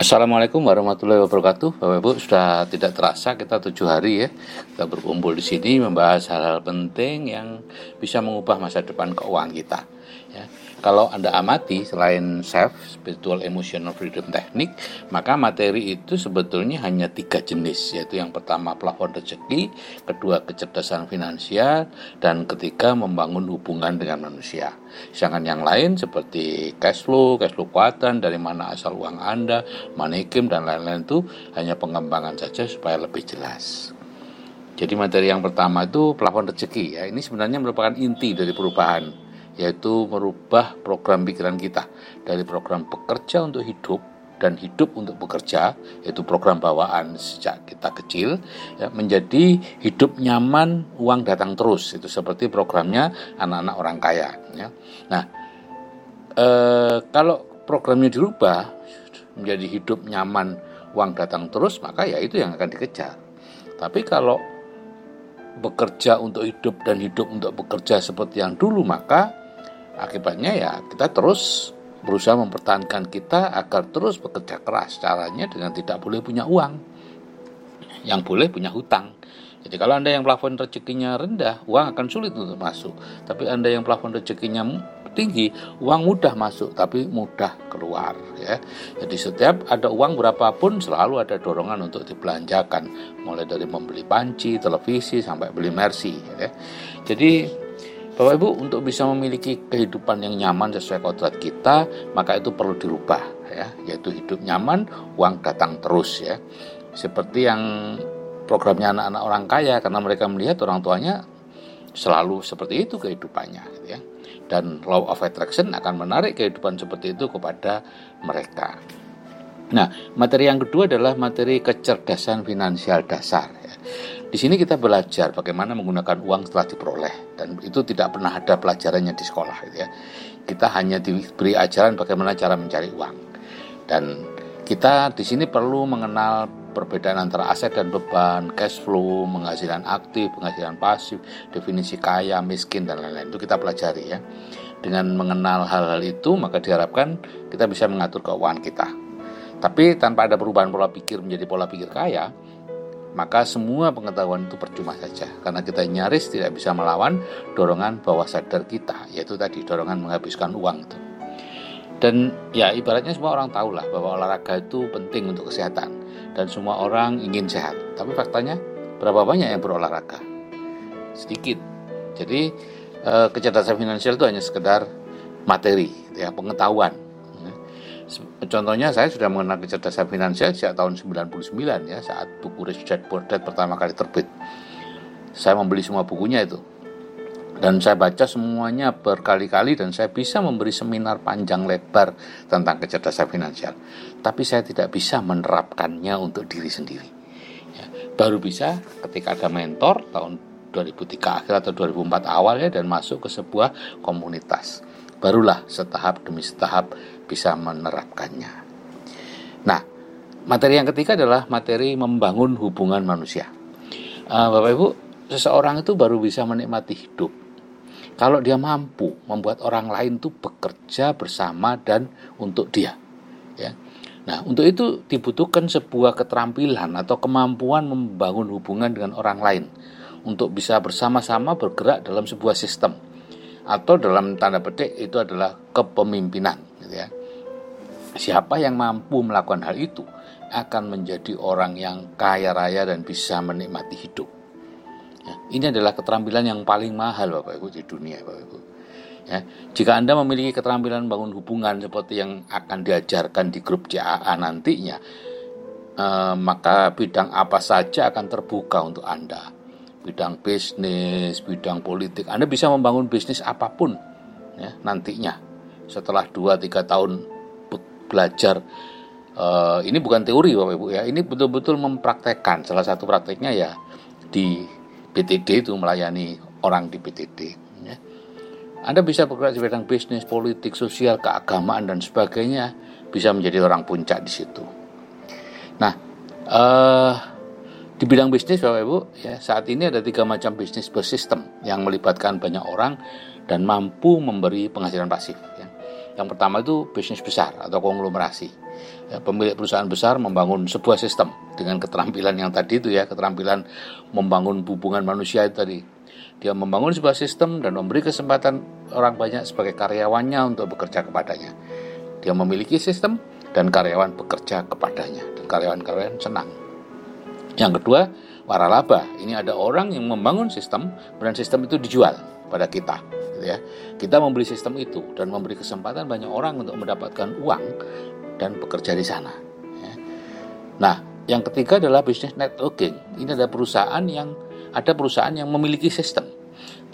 Assalamualaikum warahmatullahi wabarakatuh, Bapak Ibu. Sudah tidak terasa kita tujuh hari ya kita berkumpul di sini membahas hal-hal penting yang bisa mengubah masa depan keuangan kita. Ya. Kalau Anda amati selain self, spiritual, emotional freedom teknik, maka materi itu sebetulnya hanya tiga jenis, yaitu yang pertama plafon rezeki, kedua kecerdasan finansial, dan ketiga membangun hubungan dengan manusia. Sedangkan yang lain seperti cash flow, cash flow kuatan, dari mana asal uang Anda, manikim, dan lain-lain itu hanya pengembangan saja supaya lebih jelas. Jadi materi yang pertama itu plafon rezeki ya. Ini sebenarnya merupakan inti dari perubahan yaitu merubah program pikiran kita. Dari program bekerja untuk hidup dan hidup untuk bekerja yaitu program bawaan sejak kita kecil ya, menjadi hidup nyaman uang datang terus. Itu seperti programnya anak-anak orang kaya ya. Nah e, kalau programnya dirubah menjadi hidup nyaman uang datang terus maka ya itu yang akan dikejar. Tapi kalau bekerja untuk hidup dan hidup untuk bekerja seperti yang dulu maka Akibatnya ya kita terus berusaha mempertahankan kita agar terus bekerja keras. Caranya dengan tidak boleh punya uang. Yang boleh punya hutang. Jadi kalau Anda yang plafon rezekinya rendah, uang akan sulit untuk masuk. Tapi Anda yang plafon rezekinya tinggi, uang mudah masuk tapi mudah keluar ya. Jadi setiap ada uang berapapun selalu ada dorongan untuk dibelanjakan, mulai dari membeli panci, televisi sampai beli mercy ya. Jadi Bapak Ibu untuk bisa memiliki kehidupan yang nyaman sesuai kodrat kita maka itu perlu dirubah ya yaitu hidup nyaman uang datang terus ya seperti yang programnya anak-anak orang kaya karena mereka melihat orang tuanya selalu seperti itu kehidupannya gitu ya dan law of attraction akan menarik kehidupan seperti itu kepada mereka. Nah, materi yang kedua adalah materi kecerdasan finansial dasar. Ya. Di sini kita belajar bagaimana menggunakan uang setelah diperoleh dan itu tidak pernah ada pelajarannya di sekolah gitu ya. Kita hanya diberi ajaran bagaimana cara mencari uang. Dan kita di sini perlu mengenal perbedaan antara aset dan beban, cash flow, penghasilan aktif, penghasilan pasif, definisi kaya, miskin dan lain-lain. Itu kita pelajari ya. Dengan mengenal hal-hal itu maka diharapkan kita bisa mengatur keuangan kita. Tapi tanpa ada perubahan pola pikir menjadi pola pikir kaya, maka semua pengetahuan itu percuma saja. Karena kita nyaris tidak bisa melawan dorongan bawah sadar kita yaitu tadi dorongan menghabiskan uang itu. Dan ya ibaratnya semua orang tahu lah bahwa olahraga itu penting untuk kesehatan. Dan semua orang ingin sehat. Tapi faktanya berapa banyak yang berolahraga? Sedikit. Jadi eh, kecerdasan finansial itu hanya sekedar materi ya pengetahuan Contohnya saya sudah mengenal kecerdasan finansial sejak tahun 99 ya saat buku Rich Dad Poor Dad pertama kali terbit. Saya membeli semua bukunya itu. Dan saya baca semuanya berkali-kali dan saya bisa memberi seminar panjang lebar tentang kecerdasan finansial. Tapi saya tidak bisa menerapkannya untuk diri sendiri. Ya, baru bisa ketika ada mentor tahun 2003 akhir atau 2004 awal ya dan masuk ke sebuah komunitas. Barulah setahap demi setahap bisa menerapkannya. Nah, materi yang ketiga adalah materi membangun hubungan manusia. Uh, Bapak Ibu, seseorang itu baru bisa menikmati hidup kalau dia mampu membuat orang lain itu bekerja bersama dan untuk dia. Ya. Nah, untuk itu dibutuhkan sebuah keterampilan atau kemampuan membangun hubungan dengan orang lain untuk bisa bersama-sama bergerak dalam sebuah sistem atau dalam tanda petik itu adalah kepemimpinan ya. Siapa yang mampu melakukan hal itu akan menjadi orang yang kaya raya dan bisa menikmati hidup. Ya, ini adalah keterampilan yang paling mahal Bapak Ibu di dunia Bapak Ibu. Ya, jika Anda memiliki keterampilan bangun hubungan seperti yang akan diajarkan di grup JAA nantinya, eh, maka bidang apa saja akan terbuka untuk Anda. Bidang bisnis, bidang politik, Anda bisa membangun bisnis apa pun ya, nantinya. Setelah 2-3 tahun belajar uh, ini bukan teori Bapak Ibu ya, ini betul-betul mempraktekkan. Salah satu prakteknya ya di PTD itu melayani orang di PTD. Ya. Anda bisa bergerak di bidang bisnis, politik, sosial, keagamaan dan sebagainya, bisa menjadi orang puncak di situ. Nah, uh, di bidang bisnis Bapak Ibu, ya saat ini ada tiga macam bisnis bersistem yang melibatkan banyak orang dan mampu memberi penghasilan pasif. Ya. Yang pertama itu bisnis besar atau konglomerasi. Ya, pemilik perusahaan besar membangun sebuah sistem dengan keterampilan yang tadi itu ya, keterampilan membangun hubungan manusia itu tadi. Dia membangun sebuah sistem dan memberi kesempatan orang banyak sebagai karyawannya untuk bekerja kepadanya. Dia memiliki sistem dan karyawan bekerja kepadanya dan karyawan-karyawan senang. Yang kedua, waralaba. Ini ada orang yang membangun sistem dan sistem itu dijual pada kita gitu ya. Kita membeli sistem itu dan memberi kesempatan banyak orang untuk mendapatkan uang dan bekerja di sana. Ya. Nah, yang ketiga adalah bisnis networking. Ini ada perusahaan yang ada perusahaan yang memiliki sistem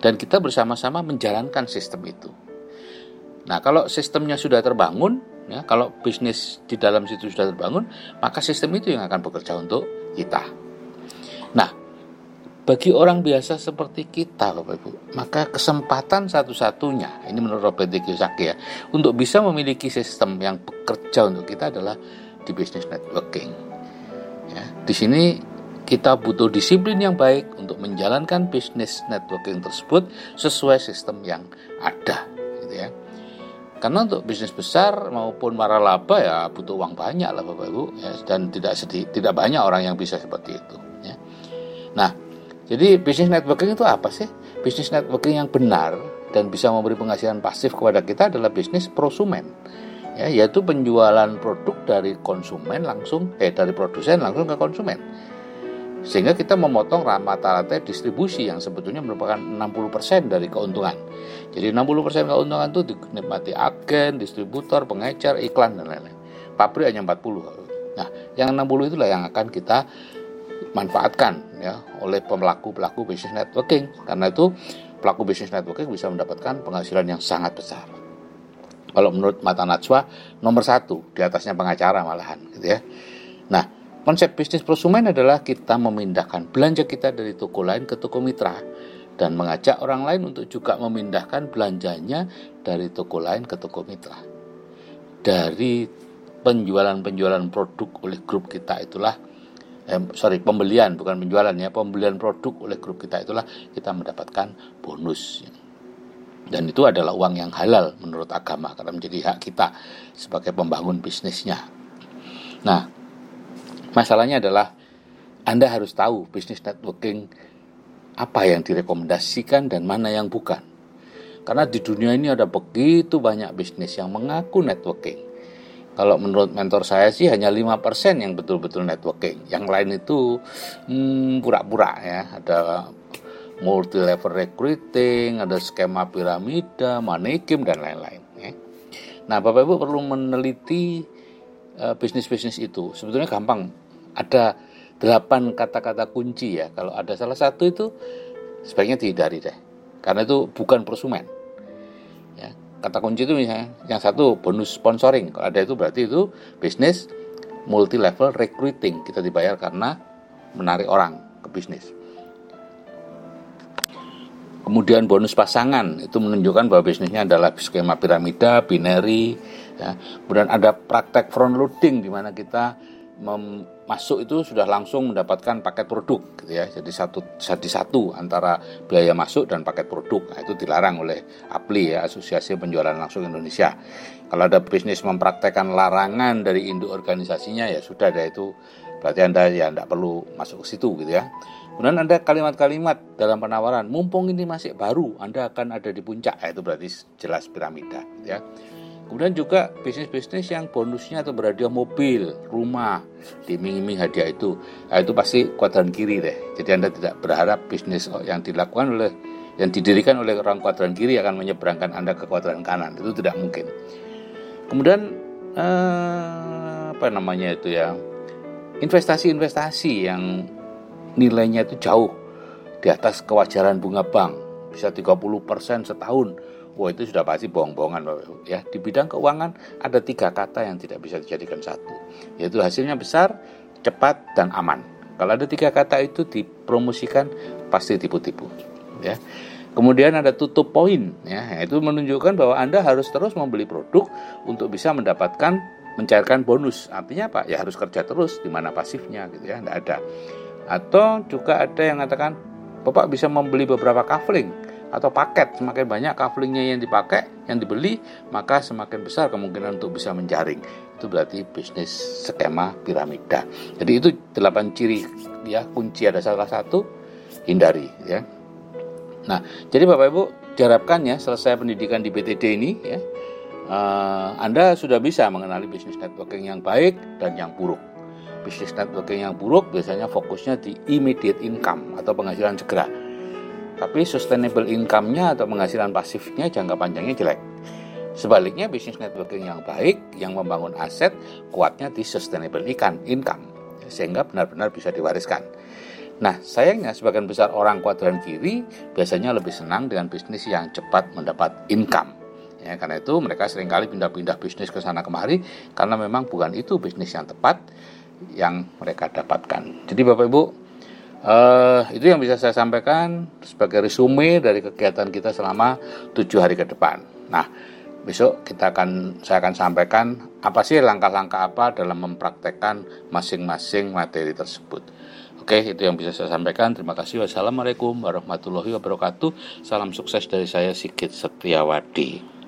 dan kita bersama-sama menjalankan sistem itu. Nah, kalau sistemnya sudah terbangun, ya, kalau bisnis di dalam situ sudah terbangun, maka sistem itu yang akan bekerja untuk kita. Bagi orang biasa seperti kita, Bapak Ibu, maka kesempatan satu-satunya, ini menurut Robert Kiyosaki ya, untuk bisa memiliki sistem yang bekerja untuk kita adalah di bisnis networking. Ya, di sini kita butuh disiplin yang baik untuk menjalankan bisnis networking tersebut sesuai sistem yang ada gitu ya. Karena untuk bisnis besar maupun waralaba ya butuh uang banyak lah Bapak Ibu ya, dan tidak sedih, tidak banyak orang yang bisa seperti itu ya. Nah, jadi bisnis networking itu apa sih? Bisnis networking yang benar dan bisa memberi penghasilan pasif kepada kita adalah bisnis prosumen. Ya, yaitu penjualan produk dari konsumen langsung eh dari produsen langsung ke konsumen sehingga kita memotong mata rantai distribusi yang sebetulnya merupakan 60% dari keuntungan. Jadi 60% keuntungan itu dinikmati agen, distributor, pengecer, iklan dan lain-lain. Pabrik hanya 40. Nah, yang 60 itulah yang akan kita manfaatkan ya oleh pelaku-pelaku bisnis networking. Karena itu pelaku bisnis networking bisa mendapatkan penghasilan yang sangat besar. Kalau menurut mata Najwa nomor satu di atasnya pengacara malahan gitu ya. Nah, Konsep bisnis prosumen adalah kita memindahkan belanja kita dari toko lain ke toko mitra dan mengajak orang lain untuk juga memindahkan belanjanya dari toko lain ke toko mitra. Dari penjualan-penjualan produk oleh grup kita itulah eh, sorry pembelian bukan penjualan ya pembelian produk oleh grup kita itulah kita mendapatkan bonus dan itu adalah uang yang halal menurut agama karena menjadi hak kita sebagai pembangun bisnisnya. Nah, Masalahnya adalah Anda harus tahu bisnis networking apa yang direkomendasikan dan mana yang bukan. Karena di dunia ini ada begitu banyak bisnis yang mengaku networking. Kalau menurut mentor saya sih hanya 5% yang betul-betul networking. Yang lain itu hmm, pura-pura hmm, ya. Ada multi level recruiting, ada skema piramida, money game dan lain-lain. Ya. Nah, Bapak Ibu perlu meneliti uh, bisnis-bisnis itu sebetulnya gampang ada delapan kata-kata kunci ya kalau ada salah satu itu sebaiknya dihindari deh karena itu bukan prosumen kata kunci itu misalnya yang satu bonus sponsoring. Kalau ada itu berarti itu bisnis multi level recruiting. Kita dibayar karena menarik orang ke bisnis. Kemudian bonus pasangan. Itu menunjukkan bahwa bisnisnya adalah skema piramida binary ya. kemudian ada praktek front loading di mana kita masuk itu sudah langsung mendapatkan paket produk gitu ya. Jadi satu jadi satu antara biaya masuk dan paket produk. Nah, itu dilarang oleh APLI ya Asosiasi Penjualan Langsung Indonesia. Kalau ada bisnis mempraktekkan larangan dari induk organisasinya ya sudah ada itu. Berarti anda ya tidak perlu masuk ke situ gitu ya. Kemudian ada kalimat-kalimat dalam penawaran mumpung ini masih baru anda akan ada di puncak. Ya, itu berarti jelas piramida gitu ya Kemudian juga bisnis-bisnis yang bonusnya atau berhadiah mobil, rumah, diiming-iming hadiah itu. Nah, itu pasti kuadran kiri deh. Jadi Anda tidak berharap bisnis yang dilakukan oleh yang didirikan oleh orang kuadran kiri akan menyeberangkan Anda ke kuadran kanan. Itu tidak mungkin. Kemudian eh, apa namanya itu ya? Investasi-investasi yang nilainya itu jauh di atas kewajaran bunga bank, bisa 30% setahun Wah itu sudah pasti bohong-bohongan. Ya, di bidang keuangan ada tiga kata yang tidak bisa dijadikan satu, yaitu hasilnya besar, cepat, dan aman. Kalau ada tiga kata itu dipromosikan pasti tipu-tipu. Ya. Kemudian ada tutup poin, ya, itu menunjukkan bahwa Anda harus terus membeli produk untuk bisa mendapatkan mencairkan bonus. Artinya apa? Ya harus kerja terus di mana pasifnya gitu ya, tidak ada. Atau juga ada yang mengatakan Bapak bisa membeli beberapa kafling atau paket. Semakin banyak kaflingnya yang dipakai yang dibeli maka semakin besar kemungkinan untuk bisa menjaring. Itu berarti bisnis skema piramida. Jadi itu delapan ciri ya kunci ada salah satu hindari ya. Nah jadi bapak ibu diharapkan ya selesai pendidikan di BTD ini ya uh, Anda sudah bisa mengenali bisnis networking yang baik dan yang buruk. Bisnis networking yang buruk biasanya fokusnya di immediate income atau penghasilan segera. Tapi sustainable income-nya atau penghasilan pasifnya jangka panjangnya jelek. Sebaliknya bisnis networking yang baik yang membangun aset kuatnya di sustainable income sehingga benar-benar bisa diwariskan. Nah, sayangnya sebagian besar orang kuadran kiri biasanya lebih senang dengan bisnis yang cepat mendapat income. Ya, karena itu mereka sering kali pindah-pindah bisnis ke sana kemari karena memang bukan itu bisnis yang tepat yang mereka dapatkan. Jadi Bapak Ibu, uh, itu yang bisa saya sampaikan sebagai resume dari kegiatan kita selama tujuh hari ke depan. Nah, besok kita akan saya akan sampaikan apa sih langkah-langkah apa dalam mempraktekkan masing-masing materi tersebut. Oke, itu yang bisa saya sampaikan. Terima kasih. Wassalamualaikum warahmatullahi wabarakatuh. Salam sukses dari saya Sigit Setiawadi.